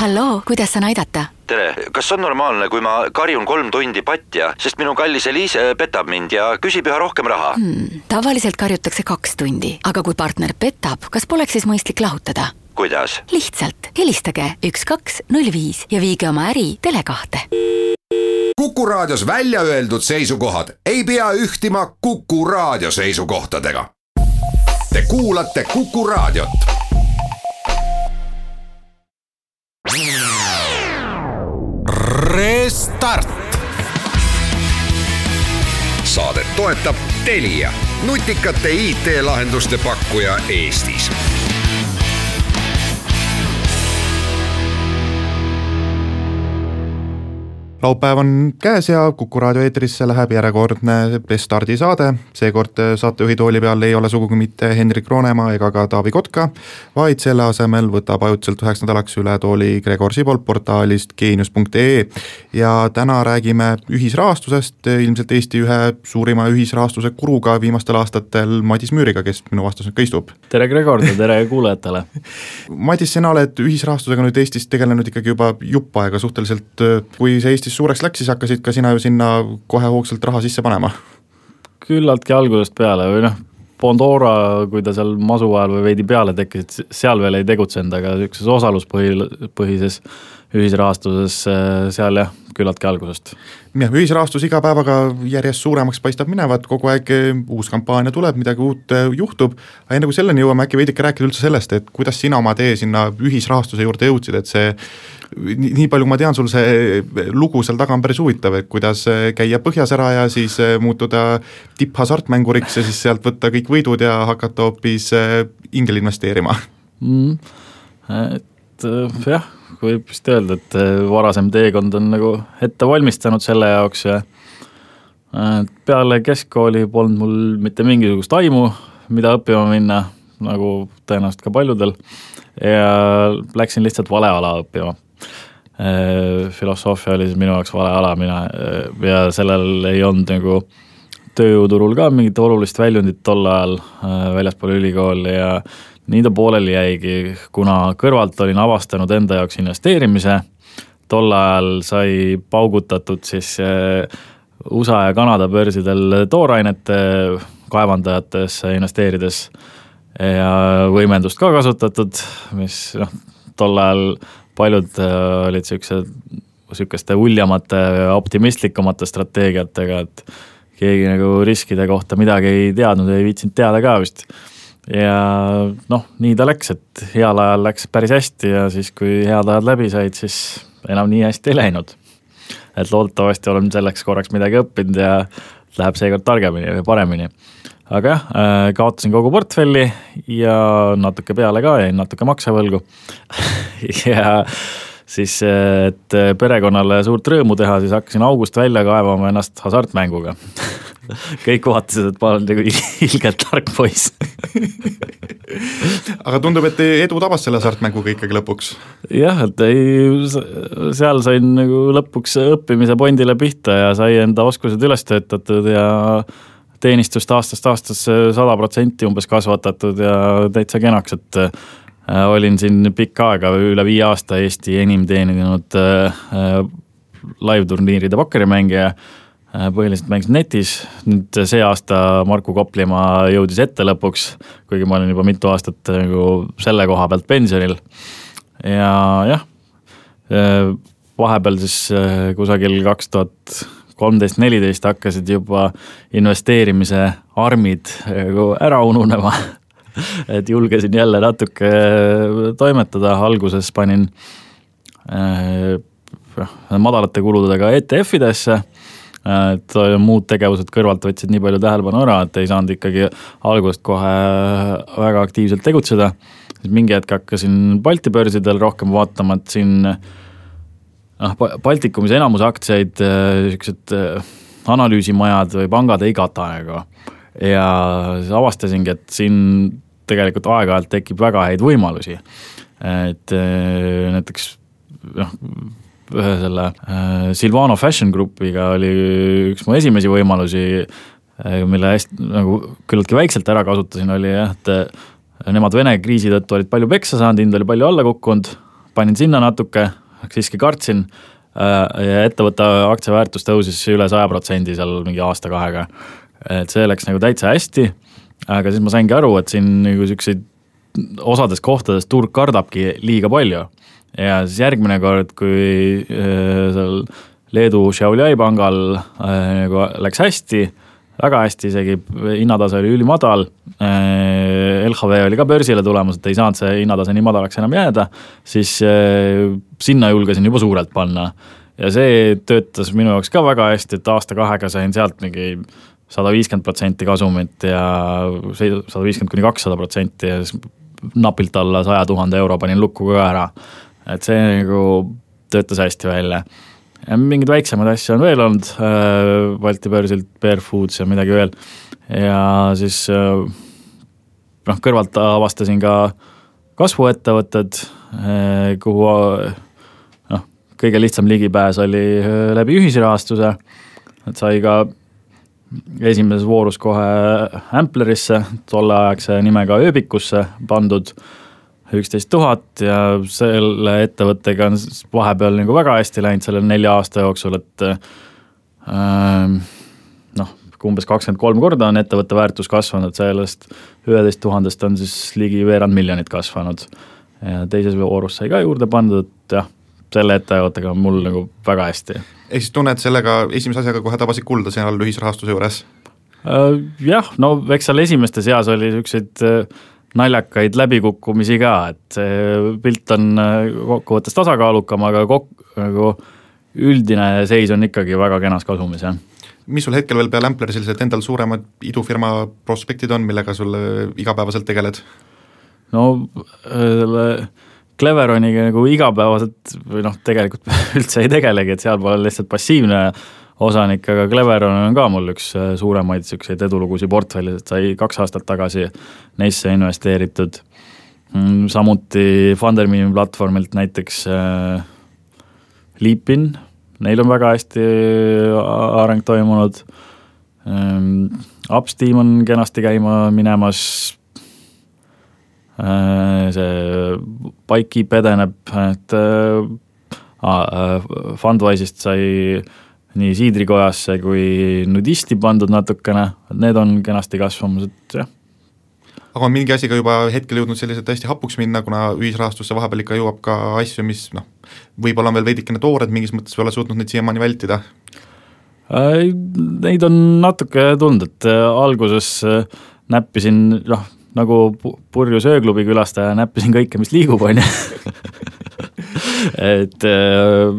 halloo, kuidas saan aidata? tere, kas on normaalne, kui ma karjun kolm tundi patja, sest minu kallis Eliise petab mind ja küsib üha rohkem raha hmm,? tavaliselt karjutakse kaks tundi, aga kui partner petab, kas poleks siis mõistlik lahutada? kuidas? lihtsalt helistage üks, kaks, null viis ja viige oma äri Tele2-te. kuku raadios välja öeldud seisukohad ei pea ühtima Kuku raadio seisukohtadega. Te kuulate Kuku raadiot Restart. saadet toetab Telia, nutikate IT-lahenduste pakkuja Eestis laupäev on käes ja Kuku raadio eetrisse läheb järjekordne Restardi saade. seekord saatejuhi tooli peal ei ole sugugi mitte Hendrik Roonemaa ega ka Taavi Kotka, vaid selle asemel võtab ajutiselt üheks nädalaks üle tooli Gregor Sibol portaalist geenius.ee. ja täna räägime ühisrahastusest, ilmselt Eesti ühe suurima ühisrahastuse kuruga viimastel aastatel Madis Müüriga, kes minu vastas nüüd ka istub. tere, Gregor ja tere kuulajatele Madis, sina oled ühisrahastusega nüüd Eestis tegelenud ikkagi juba jupp aega suhteliselt, kui see Eestis Eestis suureks läks, siis hakkasid ka sina ju sinna kohe hoogsalt raha sisse panema? küllaltki algusest peale või noh, Pandora, kui ta seal masu ajal või veidi peale tekkis, seal veel ei tegutsenud, aga niisuguses osaluspõhi, põhises ühisrahastuses seal jah, küllaltki algusest. jah, ühisrahastus iga päevaga järjest suuremaks paistab minevat, kogu aeg uus kampaania tuleb, midagi uut äh, juhtub, aga enne kui selleni jõuame, äkki veidike rääkida üldse sellest, et kuidas sina oma tee sinna ühisrahastuse juurde jõudsid, et see nii, nii palju, kui ma tean, sul see lugu seal taga on päris huvitav, et kuidas äh, käia põhjas ära ja siis äh, muutuda tipphasartmänguriks ja siis sealt võtta kõik võidud ja hakata hoopis äh, ingel investeerima mm,. et jah, võib vist öelda, et varasem teekond on nagu ette valmistanud selle jaoks ja peale keskkooli polnud mul mitte mingisugust aimu, mida õppima minna, nagu tõenäoliselt ka paljudel, ja läksin lihtsalt vale ala õppima. Äh, filosoofia oli siis minu jaoks vale ala, mina äh, ja sellel ei olnud nagu tööjõuturul ka mingit olulist väljundit tol ajal äh, väljaspool ülikooli ja nii ta pooleli jäigi, kuna kõrvalt olin avastanud enda jaoks investeerimise, tol ajal sai paugutatud siis USA ja Kanada börsidel toorainete kaevandajatesse investeerides ja võimendust ka kasutatud, mis noh, tol ajal paljud äh, olid siuksed, sihukeste uljamate, optimistlikumate strateegiatega, et keegi nagu riskide kohta midagi ei teadnud, ei viitsinud teada ka vist. Ja noh, nii ta läks, et heal ajal läks päris hästi ja siis, kui head ajad läbi said, siis enam nii hästi ei läinud. et loodetavasti olen selleks korraks midagi õppinud ja läheb seekord targemini või paremini. Aga jah, äh, kaotasin kogu portfelli ja natuke peale ka jäin natuke maksevõlgu. Ja siis, et perekonnale suurt rõõmu teha, siis hakkasin august välja kaevama ennast hasartmänguga kõik vaatasid, et ma olen nagu ilgelt tark poiss aga tundub, et edu tabas selle hasartmänguga ikkagi lõpuks. jah, et ei, seal sain nagu lõpuks õppimise pondile pihta ja sai enda oskused üles töötatud ja teenistust aastast aastasse sada protsenti umbes kasvatatud ja täitsa kenaks, et äh, olin siin pikka aega, üle viie aasta Eesti enim teeninud äh, live-turniiride pokkerimängija äh,. Põhiliselt mängisin netis, nüüd see aasta Marku Koplimaa jõudis ette lõpuks, kuigi ma olin juba mitu aastat nagu selle koha pealt pensionil. ja jah, äh, vahepeal siis äh, kusagil kaks tuhat kolmteist, neliteist hakkasid juba investeerimise armid nagu ära ununema. Et julgesin jälle natuke toimetada, alguses panin äh, madalate kuludega ETF-idesse et muud tegevused kõrvalt võtsid nii palju tähelepanu ära, et ei saanud ikkagi algusest kohe väga aktiivselt tegutseda. siis mingi hetk hakkasin Balti börsidel rohkem vaatama, et siin äh, noh, Baltikumis enamus aktsiaid äh, siuksed äh, analüüsimajad või pangad ei kata nagu. ja siis avastasingi, et siin tegelikult aeg-ajalt tekib väga häid võimalusi. et äh, näiteks noh, ühe selle Silvano Fashion Groupiga oli üks mu esimesi võimalusi, mille hästi nagu küllaltki väikselt ära kasutasin, oli jah, et nemad Vene kriisi tõttu olid palju peksa saanud, hind oli palju alla kukkunud panin sinna natuke, siiski kartsin ja ettevõtte aktsia väärtus tõusis üle saja protsendi seal mingi aasta-kahega. et see läks nagu täitsa hästi, aga siis ma saingi aru, et siin nagu siukseid osades kohtades turg kardabki liiga palju. Ja siis järgmine kord, kui seal Leedu Šiauliai pangal nagu läks hästi väga hästi isegi, hinnatase oli ülimadal. Äh, LHV oli ka börsile tulemas, et ei saanud see hinnatase nii madalaks enam jääda, siis äh, sinna julgesin juba suurelt panna. ja see töötas minu jaoks ka väga hästi, et aasta-kahega sain sealt mingi sada viiskümmend protsenti kasumit ja sada viiskümmend kuni kakssada protsenti ja siis napilt alla saja tuhande euro panin lukku ka ära. Et see nagu töötas hästi välja. Mingeid väiksemaid asju on veel olnud äh, Balti börsilt, Bear Foods ja midagi veel. ja siis äh, noh, kõrvalt avastasin ka kasvuettevõtted, äh, kuhu noh, kõige lihtsam ligipääs oli läbi ühisrahastuse, et sai ka esimeses voorus kohe Amplerisse, tolleaegse nimega Ööbikusse pandud üksteist tuhat ja selle ettevõttega on vahepeal nagu väga hästi läinud selle nelja aasta jooksul, et äh, noh, umbes kakskümmend kolm korda on ettevõtte väärtus kasvanud, sellest üheteist tuhandest on siis ligi veerand miljonit kasvanud. ja teises voorus sai ka juurde pandud, et jah, selle ettevõttega on mul nagu väga hästi. ehk siis tunned sellega esimese asjaga kohe tabasid kulda seal ühisrahastuse juures? Äh, jah, no eks seal esimeste seas oli niisuguseid äh, naljakaid läbikukkumisi ka, et see pilt on äh, kokkuvõttes tasakaalukam, aga kok-, nagu üldine seis on ikkagi väga kenas kasumis, jah. mis sul hetkel veel peale Ampleri sellised endal suuremad idufirma prospektid on, millega sul äh, igapäevaselt tegeled? no selle Cleveroniga nagu igapäevaselt või noh, tegelikult üldse ei tegelegi, et seal pole lihtsalt passiivne osanik, aga Cleveron on ka mul üks äh, suuremaid niisuguseid edulugusid portfellis, et sai kaks aastat tagasi neisse investeeritud. Mm, samuti Funderbeami platvormilt näiteks äh, Leapin, neil on väga hästi äh, areng toimunud ähm,. Upsteam on kenasti käima minemas äh,, see Bikekeep edeneb, et äh, äh, Fundwise'ist sai äh, nii siidrikojasse kui nudisti pandud natukene, need on kenasti kasvamas, et jah. aga on mingi asi ka juba hetkel jõudnud selliselt hästi hapuks minna, kuna ühisrahastusse vahepeal ikka jõuab ka asju, mis noh, võib-olla on veel veidikene toored mingis mõttes või ole suutnud neid siiamaani vältida? Neid on natuke tulnud, et äh, alguses äh, näppisin noh, nagu purjus ööklubi külastaja, näppisin kõike, mis liigub, on ju et äh,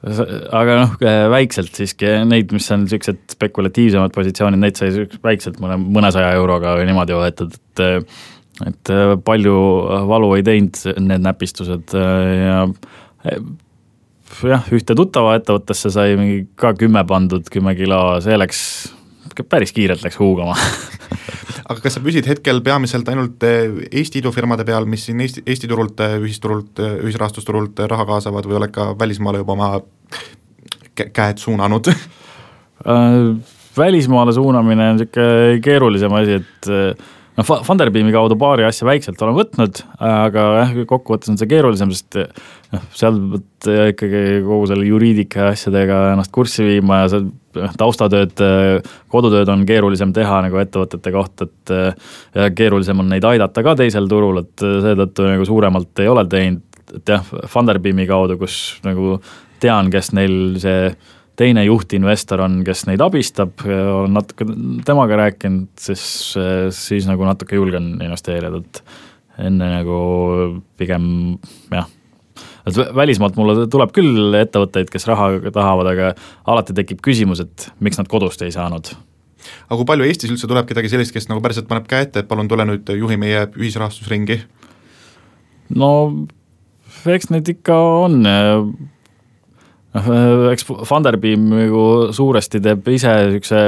aga noh, väikselt siiski, neid, mis on niisugused spekulatiivsemad positsioonid, neid sai väikselt mõne, mõnesaja euroga või niimoodi võetud, et et palju valu ei teinud need näpistused ja jah, ühte tuttava ettevõttesse sai mingi ka kümme pandud, kümme kilo, see läks, päris kiirelt läks huugama aga kas sa püsid hetkel peamiselt ainult Eesti idufirmade peal, mis siin Eesti, Eesti turult, ühisturult, ühisrahastusturult raha kaasavad või oled ka välismaale juba oma käed suunanud? Äh, välismaale suunamine on niisugune keerulisem asi, et noh, Funderbeami kaudu paari asja väikselt olen võtnud, aga jah, kokkuvõttes on see keerulisem, sest noh, seal pead ikkagi kogu selle juriidika asjadega ennast kurssi viima ja noh, taustatööd, kodutööd on keerulisem teha nagu ettevõtete kohta, et ja keerulisem on neid aidata ka teisel turul, et seetõttu nagu suuremalt ei ole teinud, et jah, Funderbeami kaudu, kus nagu tean, kes neil see teine juhtinvestor on, kes neid abistab, olen natuke temaga rääkinud, siis, siis nagu natuke julgen investeerida, et enne nagu pigem jah, et välismaalt mulle tuleb küll ettevõtteid, kes raha tahavad, aga alati tekib küsimus, et miks nad kodust ei saanud. Aga kui palju Eestis üldse tuleb kedagi sellist, kes nagu päriselt paneb käe ette, et palun tule nüüd juhi meie ühisrahastusringi? no eks neid ikka on. Noh, eks Funderbeam nagu suuresti teeb ise niisuguse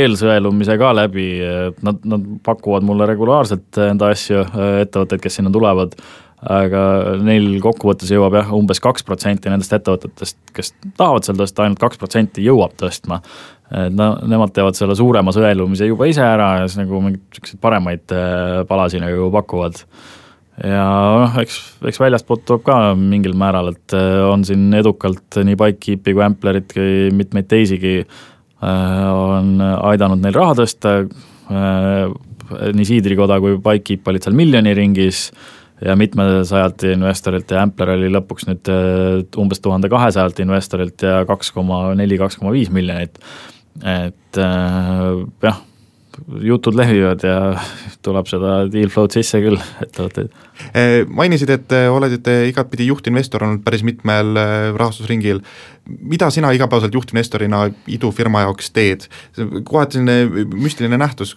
eelsõelumise ka läbi, et nad, nad pakuvad mulle regulaarselt enda asju, ettevõtteid, kes sinna tulevad, aga neil kokkuvõttes jõuab jah, umbes kaks protsenti nendest ettevõtetest, kes tahavad seal tõsta, ainult kaks protsenti jõuab tõstma. et no nemad teevad selle suurema sõelumise juba ise ära ja siis nagu mingeid niisuguseid paremaid palasid nagu pakuvad ja noh, eks, eks väljastpoolt tuleb ka mingil määral, et äh, on siin edukalt nii Bikekeepi kui Amplerit kui mitmeid teisigi äh, on aidanud neil raha tõsta, äh, nii Siidrikoda kui Bikekeep olid seal miljoni ringis ja mitmesajalt investorilt ja Ampler oli lõpuks nüüd umbes tuhande kahesajalt investorilt ja kaks koma neli, kaks koma viis miljonit. et jah jutud levivad ja tuleb seda deal flow'd sisse küll ettevõtteid. Eh, mainisid, et eh, olete igatpidi juhtinvestor olnud päris mitmel eh, rahastusringil. mida sina igapäevaselt juhtinvestorina idufirma jaoks teed? kohati selline müstiline nähtus,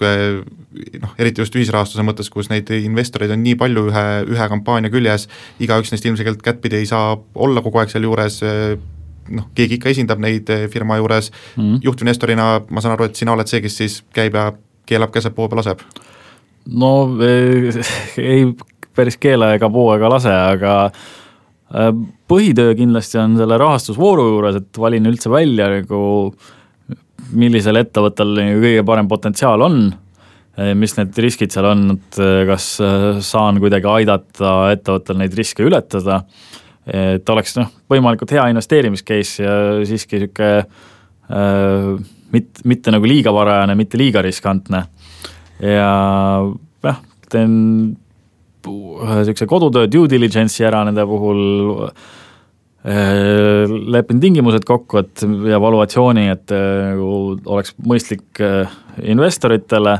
noh, eriti just ühisrahastuse mõttes, kus neid investoreid on nii palju ühe, ühe kampaania küljes, igaüks neist ilmselgelt kättpidi ei saa olla kogu aeg sealjuures noh, keegi ikka esindab neid firma juures mm, juhtinvestorina ma saan aru, et sina oled see, kes siis käib ja keelab, käseb, puu peal laseb? no ei, päris keela ega puu ega lase, aga äh, põhitöö kindlasti on selle rahastusvooru juures, et valin üldse välja nagu millisel ettevõttel nagu kõige parem potentsiaal on, äh, mis need riskid seal on, et kas saan kuidagi aidata ettevõttel neid riske ületada, et oleks noh, võimalikult hea investeerimis case ja siiski niisugune äh, mit-, mitte nagu liiga varajane, mitte liiga riskantne. ja jah, teen niisuguse kodutöö due diligence'i ära nende puhul, äh, lepin tingimused kokku, et ja valuatsiooni, et äh, nagu oleks mõistlik äh, investoritele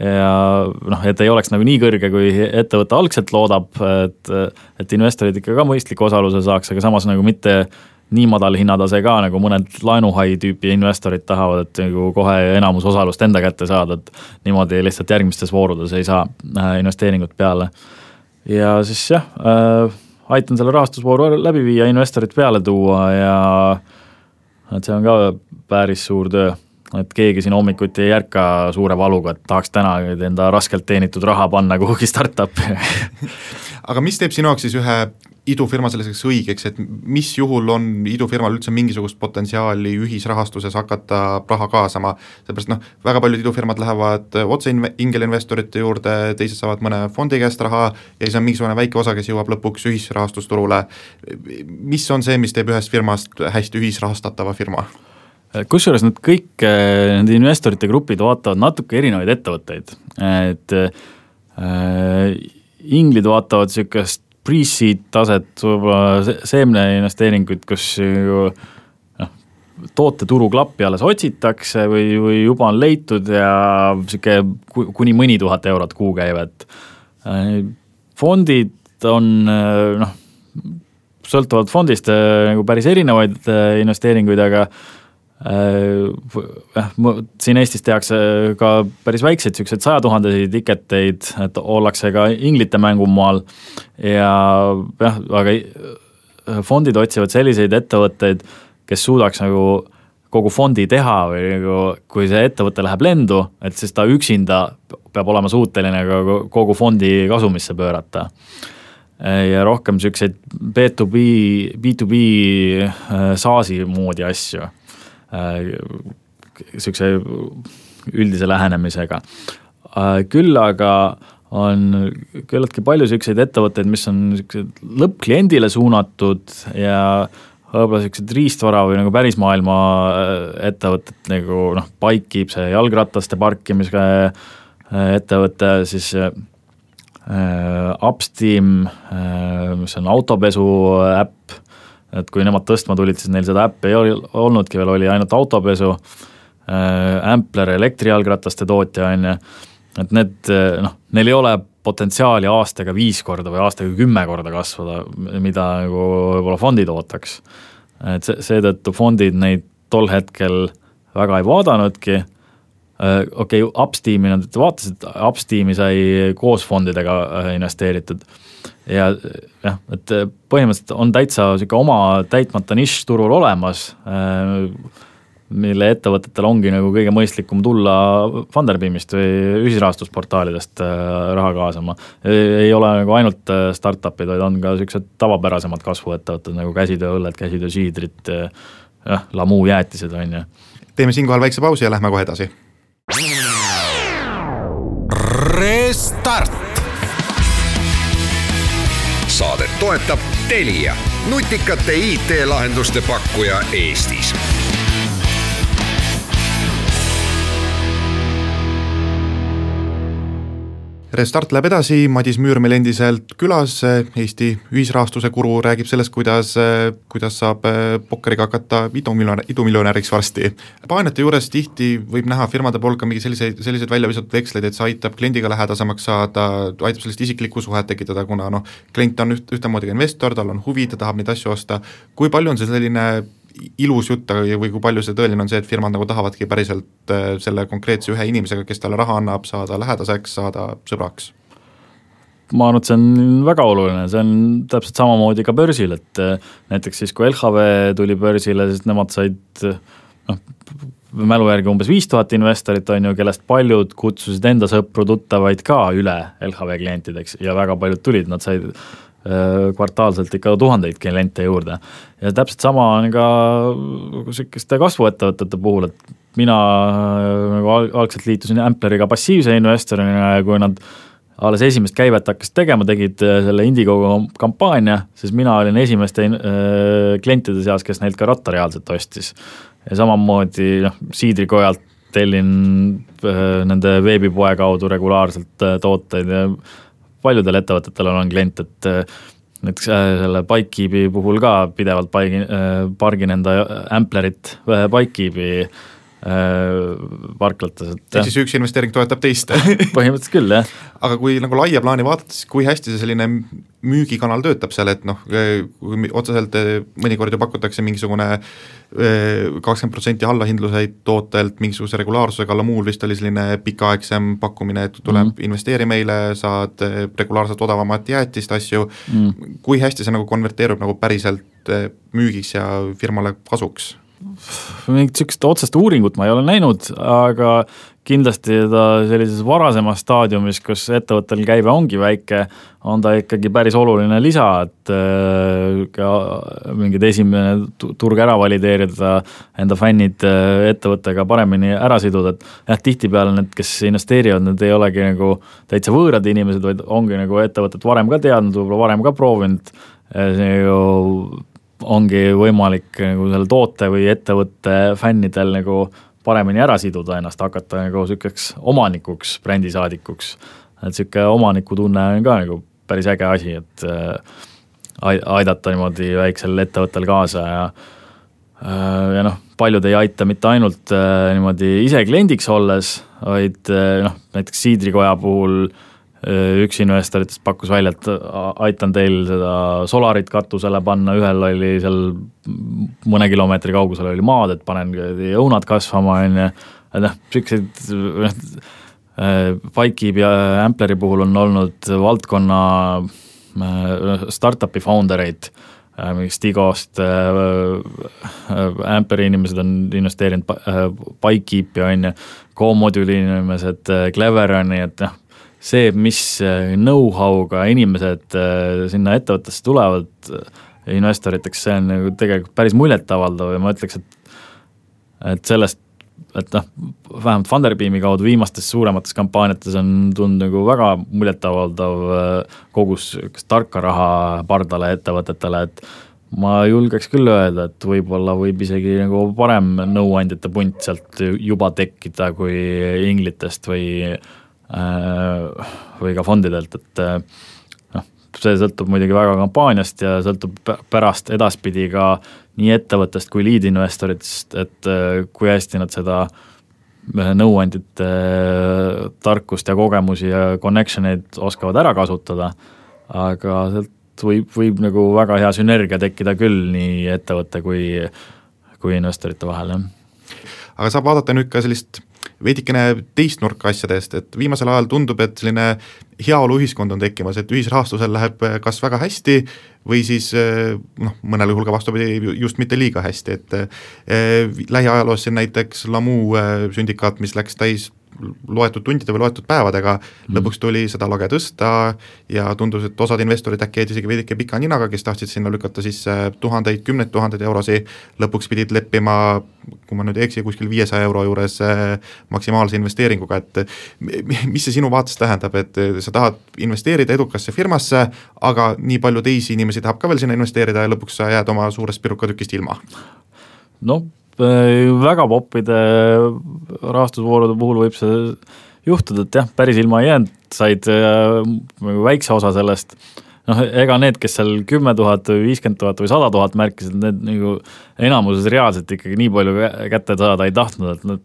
ja noh, et ei oleks nagu nii kõrge, kui ettevõte algselt loodab, et, et investorid ikka ka mõistliku osaluse saaks, aga samas nagu mitte nii madal hinnatase ka, nagu mõned laenuhai tüüpi investorid tahavad, et nagu kohe enamus osalust enda kätte saada, et niimoodi lihtsalt järgmistes voorudes ei saa äh, investeeringut peale. ja siis jah äh,, aitan selle rahastusvooru läbi viia, investorid peale tuua ja et see on ka päris suur töö et keegi siin hommikuti ei ärka suure valuga, et tahaks täna enda raskelt teenitud raha panna kuhugi startup'i aga mis teeb sinu jaoks siis ühe idufirma selliseks õigeks, et mis juhul on idufirmal üldse mingisugust potentsiaali ühisrahastuses hakata raha kaasama, seepärast noh, väga paljud idufirmad lähevad otse ingelinvestorite juurde, teised saavad mõne fondi käest raha ja siis on mingisugune väike osa, kes jõuab lõpuks ühisrahastusturule. mis on see, mis teeb ühest firmast hästi ühisrahastatava firma? kusjuures nad kõik, nende investorite grupid vaatavad natuke erinevaid ettevõtteid, et äh, inglid vaatavad niisugust pre-seed taset, võib-olla seemneinvesteeringuid, kus ju noh, tooteturu klappi alles otsitakse või, või juba on leitud ja niisugune kuni mõni tuhat eurot kuukäive, et äh, fondid on äh, noh, sõltuvalt fondist äh, nagu päris erinevaid investeeringuid, aga jah, siin Eestis tehakse ka päris väikseid niisuguseid sajatuhandeseid tiketeid, et ollakse ka inglite mängumaal ja jah, aga fondid otsivad selliseid ettevõtteid, kes suudaks nagu kogu fondi teha või nagu kui see ettevõte läheb lendu, et siis ta üksinda peab olema suuteline ka kogu fondi kasumisse pöörata. ja rohkem niisuguseid B2B, B2B SaaS-i moodi asju niisuguse üldise lähenemisega. Äh, küll aga on küllaltki palju niisuguseid ettevõtteid, mis on niisugused lõppkliendile suunatud ja võib-olla niisugused riistvara või nagu pärismaailma äh, ettevõtted nagu noh, Bikekeep, see jalgrataste parkimise äh, ettevõte, siis äh, Upsteam äh,, mis on autopesu äpp et kui nemad tõstma tulid, siis neil seda äppi ei olnudki veel, oli ainult autopesu äh,, Ampler elektrijalgrataste tootja, on ju, et need noh, neil ei ole potentsiaali aastaga viis korda või aastaga kümme korda kasvada, mida nagu võib-olla fondid ootaks. et see, seetõttu fondid neid tol hetkel väga ei vaadanudki äh,, okei okay,, Upsteami nad vaatasid, Upsteami sai koos fondidega äh, investeeritud ja jah, et põhimõtteliselt on täitsa niisugune oma täitmata nišš turul olemas, äh, mille ettevõtetel ongi nagu kõige mõistlikum tulla Funderbeamist või ühisrahastusportaalidest äh, raha kaasama. ei ole nagu ainult äh, startup'id, vaid on ka niisugused tavapärasemad kasvuettevõtted nagu käsitööõlled, käsitöösiidrid, jah, Lamu jäätised, on ju. teeme siinkohal väikse pausi ja lähme kohe edasi. Restart. Saadet toetab Telia, nutikate IT-lahenduste pakkuja Eestis Restart läheb edasi, Madis Müür meil endiselt külas, Eesti ühisrahastuse guru räägib sellest, kuidas, kuidas saab pokkeriga hakata idumiljonär, idumiljonäriks varsti. paanete juures tihti võib näha firmade poolt ka mingi selliseid, selliseid välja visatud veksleid, et see aitab kliendiga lähedasemaks saada, aitab sellist isiklikku suhet tekitada, kuna noh, klient on üht, ühtemoodi ka investor, tal on huvi, ta tahab neid asju osta, kui palju on see selline ilus jutt, või kui palju see tõeline on see, et firmad nagu tahavadki päriselt äh, selle konkreetse ühe inimesega, kes talle raha annab, saada lähedaseks, saada sõbraks? ma arvan, et see on väga oluline, see on täpselt samamoodi ka börsil, et äh, näiteks siis, kui LHV tuli börsile, siis nemad said noh, mälu järgi umbes viis tuhat investorit, on ju, kellest paljud kutsusid enda sõpru-tuttavaid ka üle LHV klientideks ja väga paljud tulid, nad said kvartaalselt ikka tuhandeid kliente juurde. ja täpselt sama on ka sihukeste kasvuettevõtete puhul, et mina äh, nagu algselt liitusin Ampleriga passiivse investorina ja kui nad alles esimest käivet hakkasid tegema, tegid äh, selle Indiegogo kampaania, siis mina olin esimeste klientide seas, kes neilt ka ratta reaalselt ostis. ja samamoodi noh, Siidrikojalt tellin nende veebipoe kaudu regulaarselt tooteid ja paljudel ettevõtetel on klient, et äh, näiteks äh, selle Bikekeepi puhul ka pidevalt paigin, äh, pargin enda Amplerit Bikekeepi parklates, et ehk siis üks investeering toetab teist põhimõtteliselt küll, jah. aga kui nagu laia plaani vaadata, siis kui hästi see selline müügikanal töötab seal, et noh, kui otseselt mõnikord ju pakutakse mingisugune kakskümmend protsenti allahindluseid tootelt mingisuguse regulaarsusega, alla muul vist oli selline pikaaegsem pakkumine, et tule mm -hmm. investeeri meile, saad regulaarselt odavamat jäätist, asju mm, -hmm. kui hästi see nagu konverteerub nagu päriselt müügiks ja firmale kasuks? Mingit niisugust otsest uuringut ma ei ole näinud, aga kindlasti ta sellises varasemas staadiumis, kus ettevõttel käive ongi väike, on ta ikkagi päris oluline lisa, et äh, ka mingid esimene turg ära valideerida, enda fännid äh, ettevõttega paremini ära siduda, et jah, tihtipeale need, kes investeerivad, need ei olegi nagu täitsa võõrad inimesed, vaid ongi nagu ettevõtet varem ka teadnud, võib-olla varem ka proovinud, see ju ongi võimalik nagu selle toote või ettevõtte fännidel nagu paremini ära siduda ennast, hakata nagu niisuguseks omanikuks, brändisaadikuks. et niisugune omanikutunne on ka nagu päris äge asi, et äh, aidata niimoodi väiksel ettevõttel kaasa ja äh, ja noh, paljud ei aita mitte ainult äh, niimoodi ise kliendiks olles, vaid noh, näiteks Siidrikoja puhul äh, üks investoritest pakkus välja, et aitan teil seda solarit katusele panna, ühel oli seal mõne kilomeetri kaugusel oli maad, et panen õunad kasvama, on ju, et noh, niisuguseid noh, Pikekeepi ja Ampleri puhul on olnud valdkonna startup'i founder eid, mingi Stigost, Amperi inimesed on investeerinud Pikekeepi, on ju, Co-Moduli inimesed, Cleveroni, et noh, see, mis äh, know-how'ga inimesed äh, sinna ettevõttesse tulevad äh, investoriteks, see on nagu tegelikult päris muljetavaldav ja ma ütleks, et et sellest, et noh, vähemalt Funderbeami kaudu viimastes suuremates kampaaniates on tulnud nagu väga muljetavaldav kogus tarka raha pardale ettevõtetele, et ma julgeks küll öelda, et võib-olla võib isegi nagu parem nõuandjate punt sealt juba tekkida kui inglitest või äh, või ka fondidelt, et äh, noh, see sõltub muidugi väga kampaaniast ja sõltub pärast edaspidi ka nii ettevõttest kui liidinvestoritest, et äh, kui hästi nad seda nõuandjate tarkust ja kogemusi ja connection eid oskavad ära kasutada, aga sealt võib, võib nagu väga hea sünergia tekkida küll nii ettevõtte kui, kui investorite vahel, jah. aga saab vaadata nüüd ka sellist veidikene teist nurka asjadest, et viimasel ajal tundub, et selline heaoluühiskond on tekkimas, et ühisrahastusel läheb kas väga hästi või siis noh, mõnel juhul ka vastupidi, just mitte liiga hästi, et eh, lähiajaloos siin näiteks Lamu sündikaat, mis läks täis loetud tundide või loetud päevadega mm. lõpuks tuli seda lage tõsta ja tundus, et osad investorid äkki jäid isegi veidike pika ninaga, kes tahtsid sinna lükata sisse tuhandeid, kümneid tuhandeid eurosi, lõpuks pidid leppima, kui ma nüüd ei eksi, kuskil viiesaja euro juures äh, maksimaalse investeeringuga, et mis see sinu vaates tähendab, et sa tahad investeerida edukasse firmasse, aga nii palju teisi inimesi tahab ka veel sinna investeerida ja lõpuks sa jääd oma suurest pirukatükist ilma? no Äh, väga poppide rahastusvoorude puhul võib see juhtuda, et jah, päris ilma ei jäänud, said äh, nagu väikse osa sellest, noh, ega need, kes seal kümme tuhat või viiskümmend tuhat või sada tuhat märkisid, need nagu enamuses reaalselt ikkagi nii palju kätte saada ei tahtnud, et nad,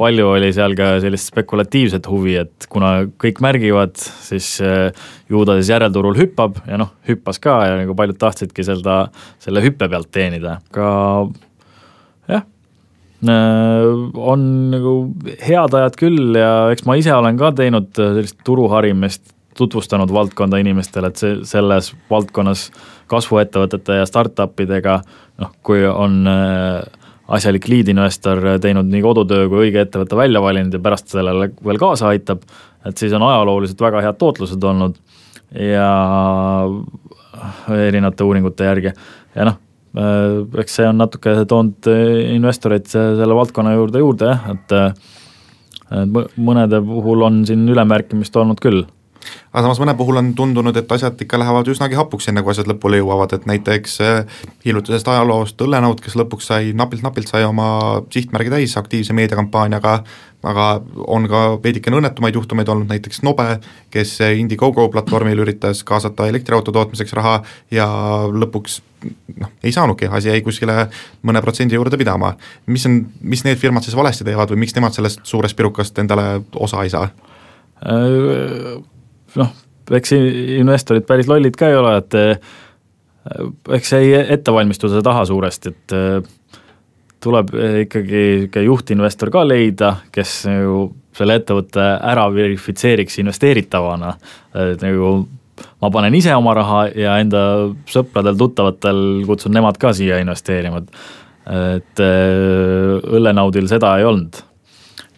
palju oli seal ka sellist spekulatiivset huvi, et kuna kõik märgivad, siis äh, ju ta siis järelturul hüppab ja noh, hüppas ka ja nagu paljud tahtsidki seda, selle hüppe pealt teenida, aga Äh, on nagu head ajad küll ja eks ma ise olen ka teinud äh, sellist turuharimist, tutvustanud valdkonda inimestele, et see, selles valdkonnas kasvuettevõtete ja startup idega noh, kui on äh, asjalik lead-investor teinud nii kodutöö kui õige ettevõtte välja valinud ja pärast sellele veel kaasa aitab, et siis on ajalooliselt väga head tootlused olnud ja erinevate uuringute järgi. Ja noh, Äh, eks see on natuke toonud äh, investoreid selle valdkonna juurde juurde jah, et äh, mõnede puhul on siin ülemärkimist olnud küll. Aga samas mõne puhul on tundunud, et asjad ikka lähevad üsnagi hapuks, enne kui asjad lõpule jõuavad, et näiteks hiljutisest ajaloost Õllenaud, kes lõpuks sai napilt-napilt sai oma sihtmärgi täis aktiivse meediakampaaniaga, aga on ka veidikene õnnetumaid juhtumeid olnud, näiteks Nobe, kes Indiegogo platvormil üritas kaasata elektriauto tootmiseks raha ja lõpuks noh, ei saanudki, asi jäi kuskile mõne protsendi juurde pidama. mis on, mis need firmad siis valesti teevad või miks nemad sellest suurest pirukast endale osa ei saa? Äh, noh, eks investorid päris lollid ka ei ole, et äh, eks jäi ettevalmistuse taha suuresti, et äh, tuleb ikkagi ikka juhtinvestor ka leida, kes nagu selle ettevõtte ära verifitseeriks investeeritavana, et nagu ma panen ise oma raha ja enda sõpradel-tuttavatel kutsun nemad ka siia investeerima, et õllenaudil seda ei olnud.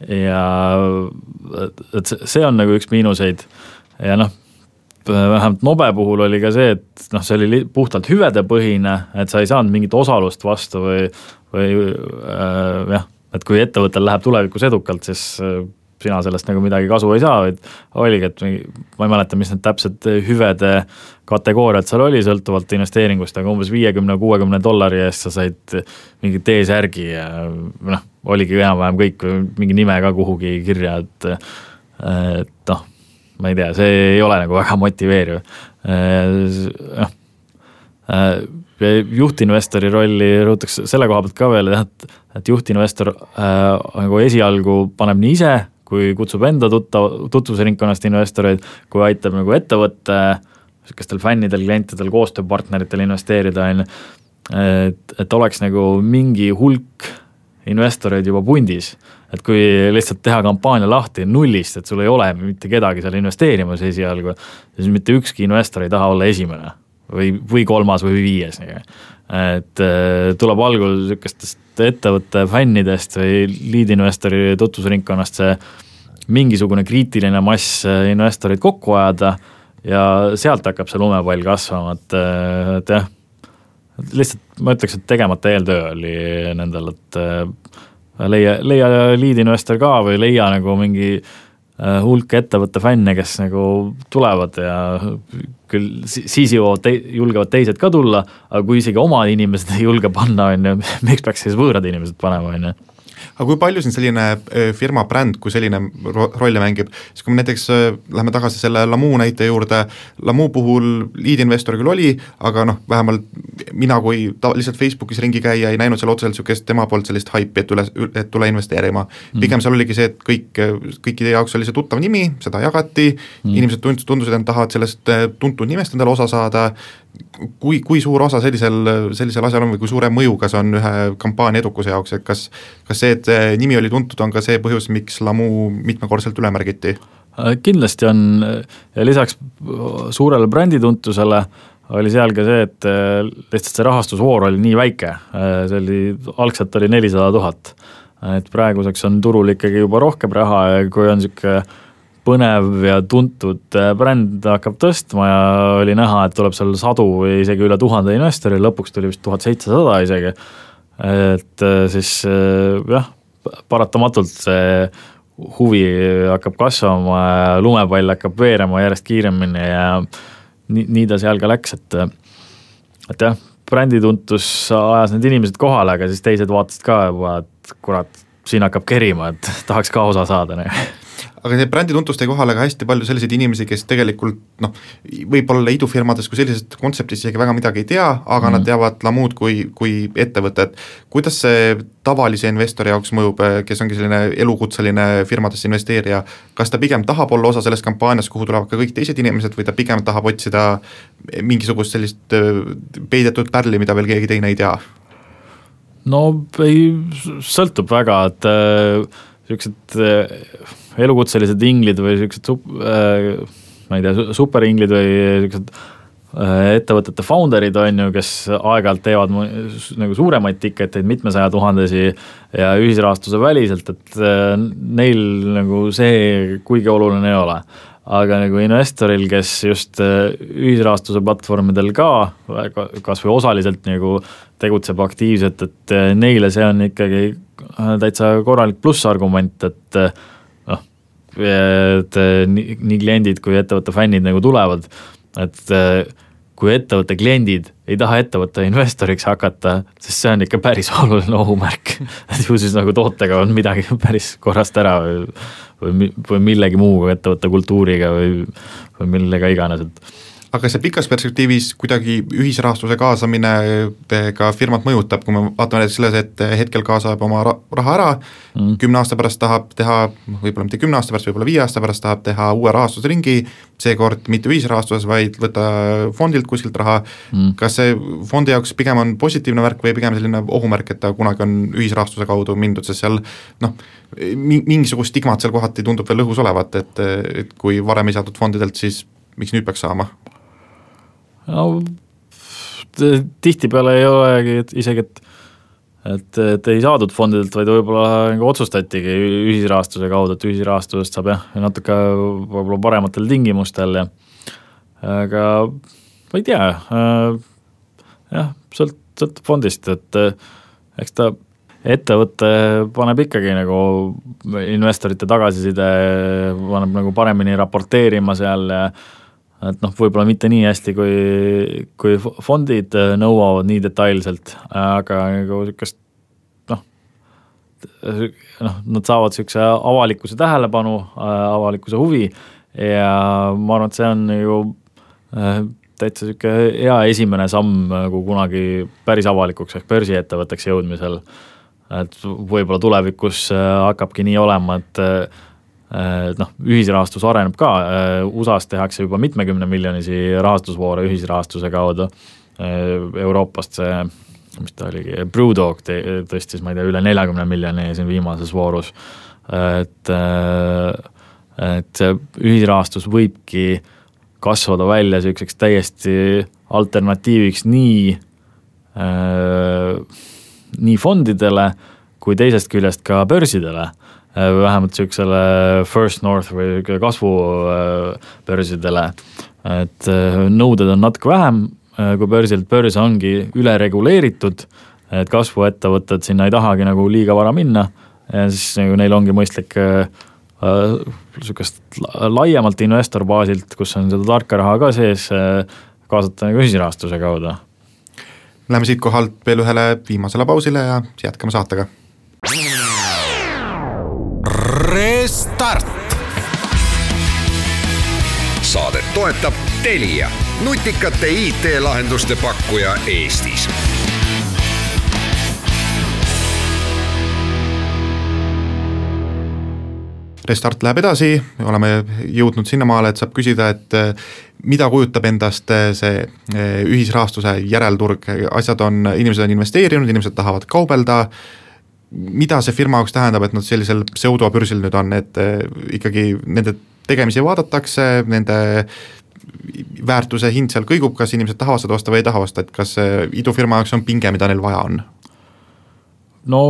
ja et see on nagu üks miinuseid. Ja noh, vähemalt Nobe puhul oli ka see, et noh, see oli puhtalt hüvedepõhine, et sa ei saanud mingit osalust vastu või, või äh, jah, et kui ettevõttel läheb tulevikus edukalt, siis äh, sina sellest nagu midagi kasu ei saa, vaid oligi, et ma ei mäleta, mis need täpsed hüvede kategooriad seal oli, sõltuvalt investeeringust, aga umbes viiekümne, kuuekümne dollari eest sa said mingi T-särgi ja noh, oligi enam-vähem kõik, mingi nime ka kuhugi kirja, et et noh ma ei tea, see ei ole nagu väga motiveeriv. noh, juhtinvestori rolli rõhutaks selle koha pealt ka veel, et, et juhtinvestor äh, nagu esialgu paneb nii ise, kui kutsub enda tuttav, tutvusringkonnast investoreid, kui aitab nagu ettevõtte niisugustel fännidel, klientidel, koostööpartneritel investeerida, on ju, et, et oleks nagu mingi hulk investoreid juba pundis et kui lihtsalt teha kampaania lahti nullist, et sul ei ole mitte kedagi seal investeerimas esialgu, siis mitte ükski investor ei taha olla esimene või, või kolmas või viies, et äh, tuleb algul niisugustest ettevõtte fännidest või lead-investori tutvusringkonnast see mingisugune kriitiline mass äh, investoreid kokku ajada ja sealt hakkab see lumepall kasvama, et, äh, et jah, lihtsalt ma ütleks, et tegemata eeltöö oli nendel, et leia, leia lead-investor ka või leia nagu mingi äh, hulk ettevõtte fänne, kes nagu tulevad ja küll siis jõuavad te-, julgevad teised ka tulla, aga kui isegi omad inimesed ei julge panna, on ju, miks peaks siis võõrad inimesed panema, on ju aga kui palju siin selline äh, firma bränd kui selline rolli mängib, siis kui me näiteks äh, läheme tagasi selle Lamu näite juurde, Lamu puhul lead-investor küll oli, aga noh, vähemalt mina kui ta-, lihtsalt Facebookis ringi käija ei näinud seal otseselt niisugust tema poolt sellist haipi, et üle, et tule investeerima. Mm.. pigem seal oligi see, et kõik, kõikide jaoks oli see tuttav nimi, seda jagati. Mm., inimesed tund-, tundusid, et nad tahavad sellest äh, tuntud nimest endale osa saada, kui, kui suur osa sellisel, sellisel asjal on või kui suure mõjuga see on ühe kampaania edukuse jaoks, et kas kas see, et nimi oli tuntud, on ka see põhjus, miks Lamu mitmekordselt üle märgiti? Äh, kindlasti on lisaks suurele brändituntusele oli seal ka see, et äh, lihtsalt see rahastusvoor oli nii väike, äh, see oli, algselt oli nelisada tuhat, et praeguseks on turul ikkagi juba rohkem raha ja kui on niisugune põnev ja tuntud äh, bränd hakkab tõstma ja oli näha, et tuleb seal sadu või isegi üle tuhande investori, lõpuks tuli vist tuhat seitsesada isegi. et äh, siis äh, jah, paratamatult see huvi hakkab kasvama ja lumepall hakkab veerema järjest kiiremini ja nii, nii ta seal ka läks, et et jah, brändituntus ajas need inimesed kohale, aga siis teised vaatasid ka juba, et kurat, siin hakkab kerima, et tahaks ka osa saada aga see brändi tuntust jäi kohale ka hästi palju selliseid inimesi, kes tegelikult noh, võib-olla idufirmades kui sellisest kontseptist isegi väga midagi ei tea, aga mm. nad teavad Lamud kui, kui ettevõtet. kuidas see tavalise investori jaoks mõjub, kes ongi selline elukutseline firmadesse investeerija, kas ta pigem tahab olla osa sellest kampaaniast, kuhu tulevad ka kõik teised inimesed või ta pigem tahab otsida mingisugust sellist äh, peidetud pärli, mida veel keegi teine ei tea? no ei, sõltub väga, et äh, niisugused äh, elukutselised inglid või sup- äh,, ma ei tea, superinglid või niisugused äh, ettevõtete founder'id on ju, kes aeg-ajalt teevad nagu suuremaid tiketeid, mitmesaja tuhandesi ja ühisrahastuse väliselt, et äh, neil nagu see kuigi oluline ei ole. Aga nagu investoril, kes just äh, ühisrahastuse platvormidel ka kas või osaliselt nagu tegutseb aktiivselt, et neile see on ikkagi täitsa korralik plussargument, et et nii, nii kliendid kui ettevõtte fännid nagu tulevad, et eh, kui ettevõtte kliendid ei taha ettevõtte investoriks hakata, siis see on ikka päris oluline ohumärk. et ju siis nagu tootega on midagi päris korrast ära või, või, või millegi muuga, ettevõtte kultuuriga või, või millega iganes, et aga see pikas perspektiivis kuidagi ühisrahastuse kaasamine ka firmat mõjutab, kui me vaatame näiteks selles, et hetkel kaasab oma raha ära mm., kümne aasta pärast tahab teha, võib-olla mitte kümne aasta pärast, võib-olla viie aasta pärast tahab teha uue rahastusringi, seekord mitte ühisrahastuses, vaid võtta fondilt kuskilt raha mm., kas see fondi jaoks pigem on positiivne värk või pigem selline ohumärk, et ta kunagi on ühisrahastuse kaudu mindud, sest seal noh, mingisugust stigmat seal kohati tundub veel õhus olevat, et, et kui varem ei saadud fondidelt, siis miks nüüd peaks saama? No tihtipeale ei olegi, isegi, et et, et ei saadud fondidelt, vaid võib-olla nagu otsustatigi ühisrahastuse kaudu, et ühisrahastusest saab jah, natuke võib-olla parematel tingimustel ja aga ma ei tea äh,, jah, sõlt-, sõltub fondist, et äh, eks ta ettevõte paneb ikkagi nagu investorite tagasiside, paneb nagu paremini raporteerima seal ja et noh, võib-olla mitte nii hästi, kui, kui fondid äh, nõuavad nii detailselt, aga nagu niisugust noh, noh, nad saavad niisuguse avalikkuse tähelepanu, äh, avalikkuse huvi ja ma arvan, et see on ju äh, täitsa niisugune hea esimene samm nagu kunagi päris avalikuks ehk börsiettevõtteks jõudmisel. et võib-olla tulevikus hakkabki nii olema, et et noh, ühisrahastus areneb ka, USA-s tehakse juba mitmekümne miljonisi rahastusvoore ühisrahastuse kaudu, Euroopast see, mis ta oligi, Brewdog tõstis, ma ei tea, üle neljakümne miljoni siin viimases voorus, et et see ühisrahastus võibki kasvada välja niisuguseks täiesti alternatiiviks nii, nii fondidele kui teisest küljest ka börsidele Äh, vähemalt niisugusele First North või kasvubörsidele, et äh, nõuded on natuke vähem äh, kui börsilt, börs ongi ülereguleeritud, et kasvuettevõtted sinna ei tahagi nagu liiga vara minna ja siis nagu neil ongi mõistlik niisugust laiemalt investorbaasilt, kus on seda tarka raha ka sees, kaasata nagu ühisrahastuse kaudu. Läheme siit kohalt veel ühele viimasele pausile ja jätkame saatega Restart. saadet toetab Telia, nutikate IT-lahenduste pakkuja Eestis. Restart läheb edasi, oleme jõudnud sinnamaale, et saab küsida, et eh, mida kujutab endast eh, see eh, ühisrahastuse järelturg, asjad on, inimesed on investeerinud, inimesed tahavad kaubelda mida see firma jaoks tähendab, et nad sellisel pseudobörsil nüüd on, et eh, ikkagi nende tegemisi vaadatakse, nende väärtuse hind seal kõigub, kas inimesed tahavad seda osta või ei taha osta, et kas idufirma jaoks on pinge, mida neil vaja on? no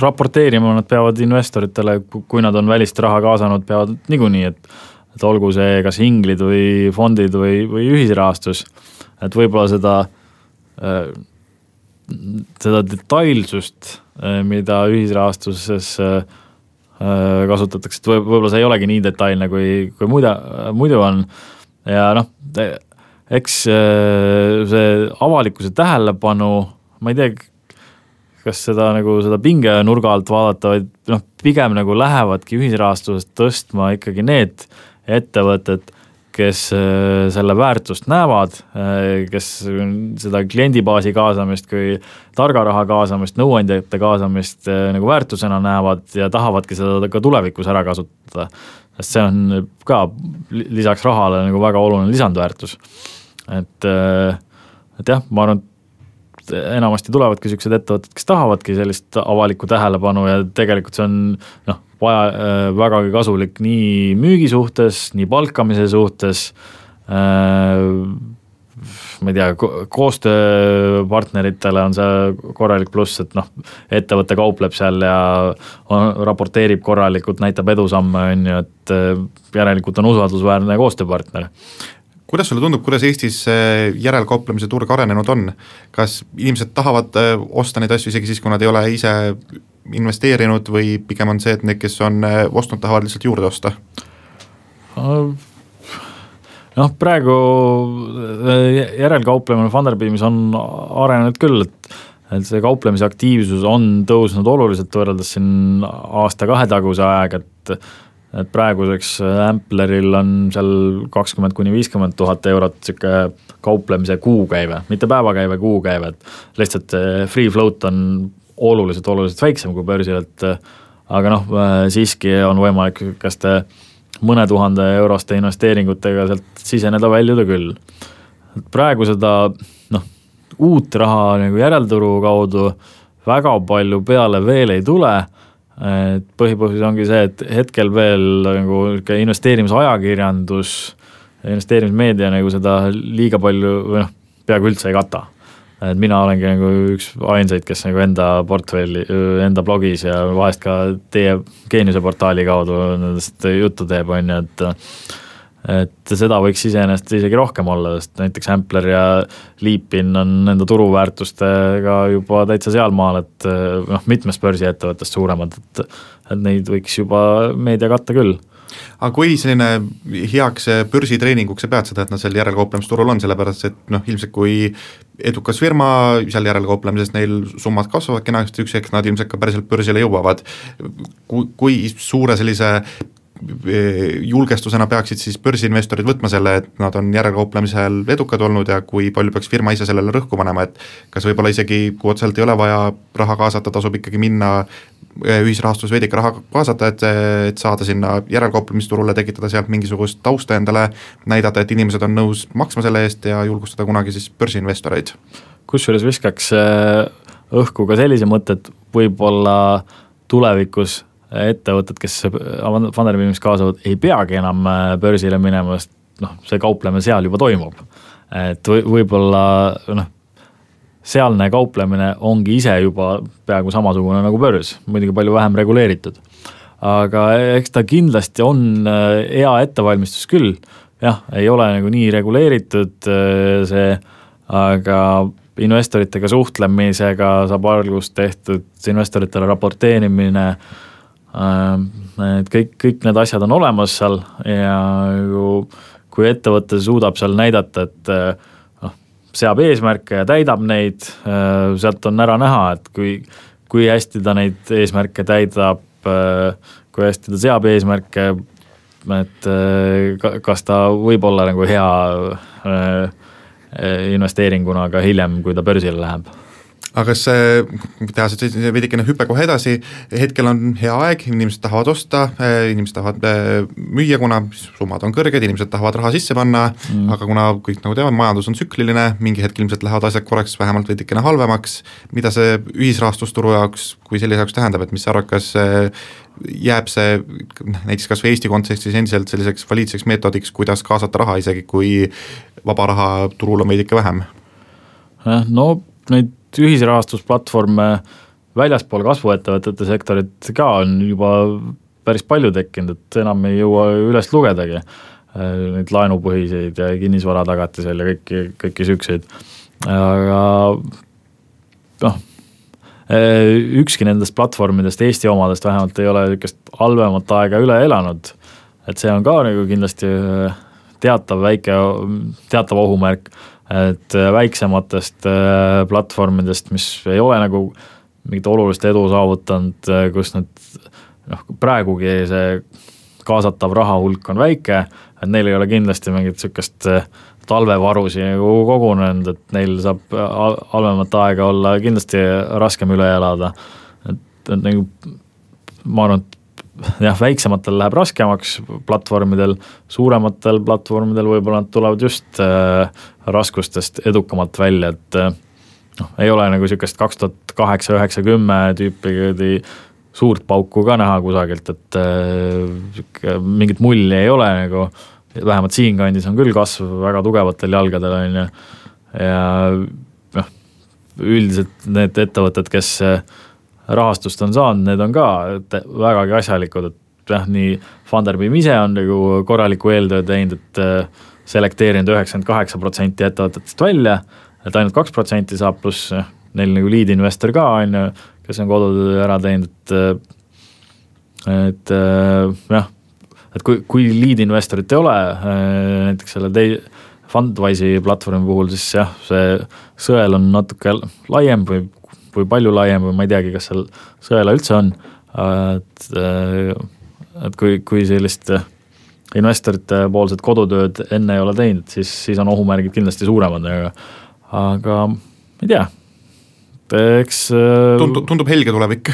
raporteerima nad peavad investoritele, kui nad on välist raha kaasanud, peavad niikuinii, et et olgu see kas inglid või fondid või, või ühisrahastus, et võib-olla seda äh, seda detailsust, mida ühisrahastuses äh, kasutatakse, et võib-olla see ei olegi nii detailne, kui, kui muida, muidu on. Ja noh, eks see avalikkuse tähelepanu, ma ei tea, kas seda nagu seda pingenurga alt vaadata, vaid noh, pigem nagu lähevadki ühisrahastusest tõstma ikkagi need ettevõtted, kes äh, selle väärtust näevad, äh, kes seda kliendibaasi kaasamist kui targa raha kaasamist, nõuandjate kaasamist äh, nagu väärtusena näevad ja tahavadki seda ka tulevikus ära kasutada. sest see on ka lisaks rahale nagu väga oluline lisandväärtus. et, et jah, ma arvan, et enamasti tulevadki niisugused ettevõtted, kes tahavadki sellist avalikku tähelepanu ja tegelikult see on noh, vaja, äh, vägagi kasulik nii müügi suhtes, nii palkamise suhtes äh,, ma ei tea, koostööpartneritele on see korralik pluss, et noh, ettevõte kaupleb seal ja on, raporteerib korralikult, näitab edusamme, on ju, et äh, järelikult on usaldusväärne koostööpartner kuidas sulle tundub, kuidas Eestis järelkauplemise turg arenenud on? kas inimesed tahavad osta neid asju isegi siis, kui nad ei ole ise investeerinud või pigem on see, et need, kes on äh, ostnud, tahavad lihtsalt juurde osta? noh, praegu äh, järelkauplemine Funderbeamis on arenenud küll, et et see kauplemise aktiivsus on tõusnud oluliselt võrreldes siin aasta-kahe taguse ajaga, et et praeguseks Ampleril on seal kakskümmend kuni viiskümmend tuhat eurot niisugune kauplemise kuukäive, mitte päevakäive, kuukäive, et lihtsalt free float on oluliselt, oluliselt väiksem kui börsil, et aga noh, siiski on võimalik sihukeste mõne tuhande euroste investeeringutega sealt siseneda, väljuda küll. praegu seda noh, uut raha nagu järelturu kaudu väga palju peale veel ei tule, et põhipõhjus ongi see, et hetkel veel nagu niisugune investeerimisajakirjandus, investeerimismeedia nagu seda liiga palju või noh, peaaegu üldse ei kata et mina olengi nagu üks ainsaid, kes nagu enda portfelli, enda blogis ja vahest ka teie geeniuse portaali kaudu nendest juttu teeb, on ju, et et seda võiks iseenesest isegi rohkem olla, sest näiteks Ampler ja Leapin on nende turuväärtustega juba täitsa sealmaal, et noh, mitmest börsiettevõttest suuremad, et et neid võiks juba meedia katta küll aga kui selline heaks börsitreeninguks sa pead seda, et nad seal järelkauplemisturul on, sellepärast et noh, ilmselt kui edukas firma, seal järelkauplemises neil summad kasvavad kenasti, üks hetk nad ilmselt ka päriselt börsile jõuavad, kui, kui suure sellise julgestusena peaksid siis börsiinvestorid võtma selle, et nad on järelkauplemisel edukad olnud ja kui palju peaks firma ise sellele rõhku panema, et kas võib-olla isegi, kui otseselt ei ole vaja raha kaasata, tasub ikkagi minna eh, ühisrahastus veidike raha kaasata, et, et saada sinna järelkauplemisturule, tekitada sealt mingisugust tausta endale, näidata, et inimesed on nõus maksma selle eest ja julgustada kunagi siis börsiinvestoreid. kusjuures viskaks eh, õhku ka sellise mõtte, et võib-olla tulevikus ettevõtted, kes Funderbeamis kaasavad, ei peagi enam äh, börsile minema, sest noh, see kauplemine seal juba toimub. et või, võib-olla noh, sealne kauplemine ongi ise juba peaaegu samasugune nagu börs, muidugi palju vähem reguleeritud. aga eks ta kindlasti on äh, hea ettevalmistus küll, jah, ei ole nagu nii reguleeritud äh, see, aga investoritega suhtlemisega saab algust tehtud, investoritele raporteerimine äh,, et kõik, kõik need asjad on olemas seal ja ju kui ettevõte suudab seal näidata, et äh, noh, seab eesmärke ja täidab neid, äh, sealt on ära näha, et kui, kui hästi ta neid eesmärke täidab, kui hästi ta seab eesmärke, et kas ta võib olla nagu hea investeeringuna ka hiljem, kui ta börsile läheb aga kas teha see veidikene hüpe kohe edasi, hetkel on hea aeg, inimesed tahavad osta, eh, inimesed tahavad eh, müüa, kuna summad on kõrged, inimesed tahavad raha sisse panna mm., aga kuna kõik nagu teavad, majandus on tsükliline, mingi hetk ilmselt lähevad asjad korraks vähemalt veidikene halvemaks, mida see ühisrahastusturu jaoks kui sellise jaoks tähendab, et mis sa arvad, kas eh, jääb see näiteks kas või Eesti kontekstis endiselt selliseks valiidseks meetodiks, kuidas kaasata raha, isegi kui vaba raha turul on veidike vähem? no neid ühisrahastusplatvorme väljaspool kasvuettevõtete sektorit ka on juba päris palju tekkinud, et enam ei jõua üles lugedagi. Neid laenupõhiseid ja kinnisvara tagatisel ja kõiki, kõiki siukseid, aga noh, ükski nendest platvormidest, Eesti omadest vähemalt ei ole niisugust halvemat aega üle elanud. et see on ka nagu kindlasti teatav väike, teatav ohumärk, et väiksematest platvormidest, mis ei ole nagu mingit olulist edu saavutanud, kus nad noh, praegugi see kaasatav raha hulk on väike, et neil ei ole kindlasti mingit sihukest talvevarusi nagu kogunenud, et neil saab halvemat aega olla kindlasti raskem üle elada. et, et nagu ma arvan, et jah, väiksematel läheb raskemaks platvormidel, suurematel platvormidel võib-olla nad tulevad just äh, raskustest edukamalt välja, et äh, noh, ei ole nagu sihukest kaks tuhat kaheksa, üheksa, kümme tüüpi suurt pauku ka näha kusagilt, et äh, mingit mulli ei ole nagu, vähemalt siinkandis on küll kasv väga tugevatel jalgadel, on ju, ja noh, üldiselt need ettevõtted, kes äh, rahastust on saanud, need on ka vägagi asjalikud, et jah, nii Funderbeam ise on nagu korralikku eeltöö teinud, et äh, selekteerinud üheksakümmend kaheksa protsenti ettevõtetest välja, et ainult kaks protsenti saab, pluss neil nagu lead investor ka, on ju, kes on kodutöö ära teinud, et et jah, et kui, kui lead investorit ei ole, näiteks selle tei-, Fundwise'i platvormi puhul, siis jah, see sõel on natuke laiem või, või palju laiem või ma ei teagi, kas seal sõela üldse on, et et kui, kui sellist investorite poolset kodutööd enne ei ole teinud, siis, siis on ohumärgid kindlasti suuremad, aga aga ma ei tea, eks äh, tundub, tundub helge tulevik.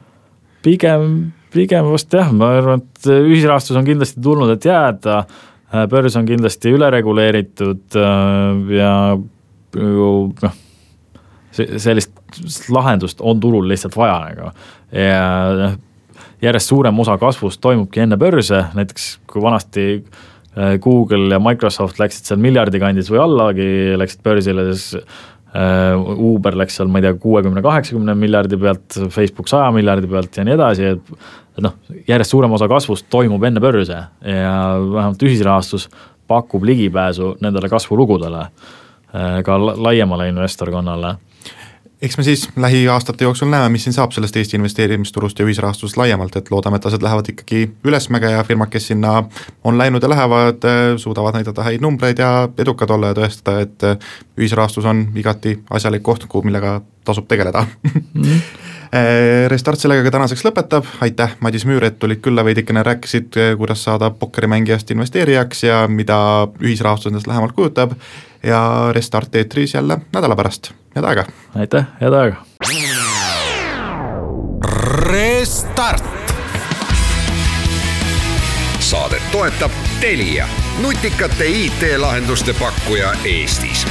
pigem, pigem vast jah, ma arvan, et ühisrahastus on kindlasti tulnud, et jääda, äh, börs on kindlasti ülereguleeritud äh, ja ju noh, sellist lahendust on turul lihtsalt vaja nagu ja noh, järjest suurem osa kasvust toimubki enne börse, näiteks kui vanasti Google ja Microsoft läksid seal miljardi kandis või allagi, läksid börsile, siis Äh, Uber läks seal, ma ei tea, kuuekümne, kaheksakümne miljardi pealt, Facebook saja miljardi pealt ja nii edasi, et et noh, järjest suurem osa kasvust toimub enne börse ja vähemalt ühisrahastus pakub ligipääsu nendele kasvulugudele äh, ka laiemale investorkonnale eks me siis lähiaastate jooksul näeme, mis siin saab sellest Eesti investeerimisturust ja ühisrahastusest laiemalt, et loodame, et asjad lähevad ikkagi ülesmäge ja firmad, kes sinna on läinud ja lähevad, suudavad näidata häid numbreid ja edukad olla ja tõestada, et ühisrahastus on igati asjalik koht, kuhu, millega tasub tegeleda. Mm. Restart sellega ka tänaseks lõpetab, aitäh, Madis Müür, et tulid külla, veidikene rääkisid, kuidas saada pokkerimängijast investeerijaks ja mida ühisrahastus endast lähemalt kujutab. Ja Restart eetris jälle nädala pärast head aega! aitäh, head aega! Restart. saadet toetab Telia, nutikate IT-lahenduste pakkuja Eestis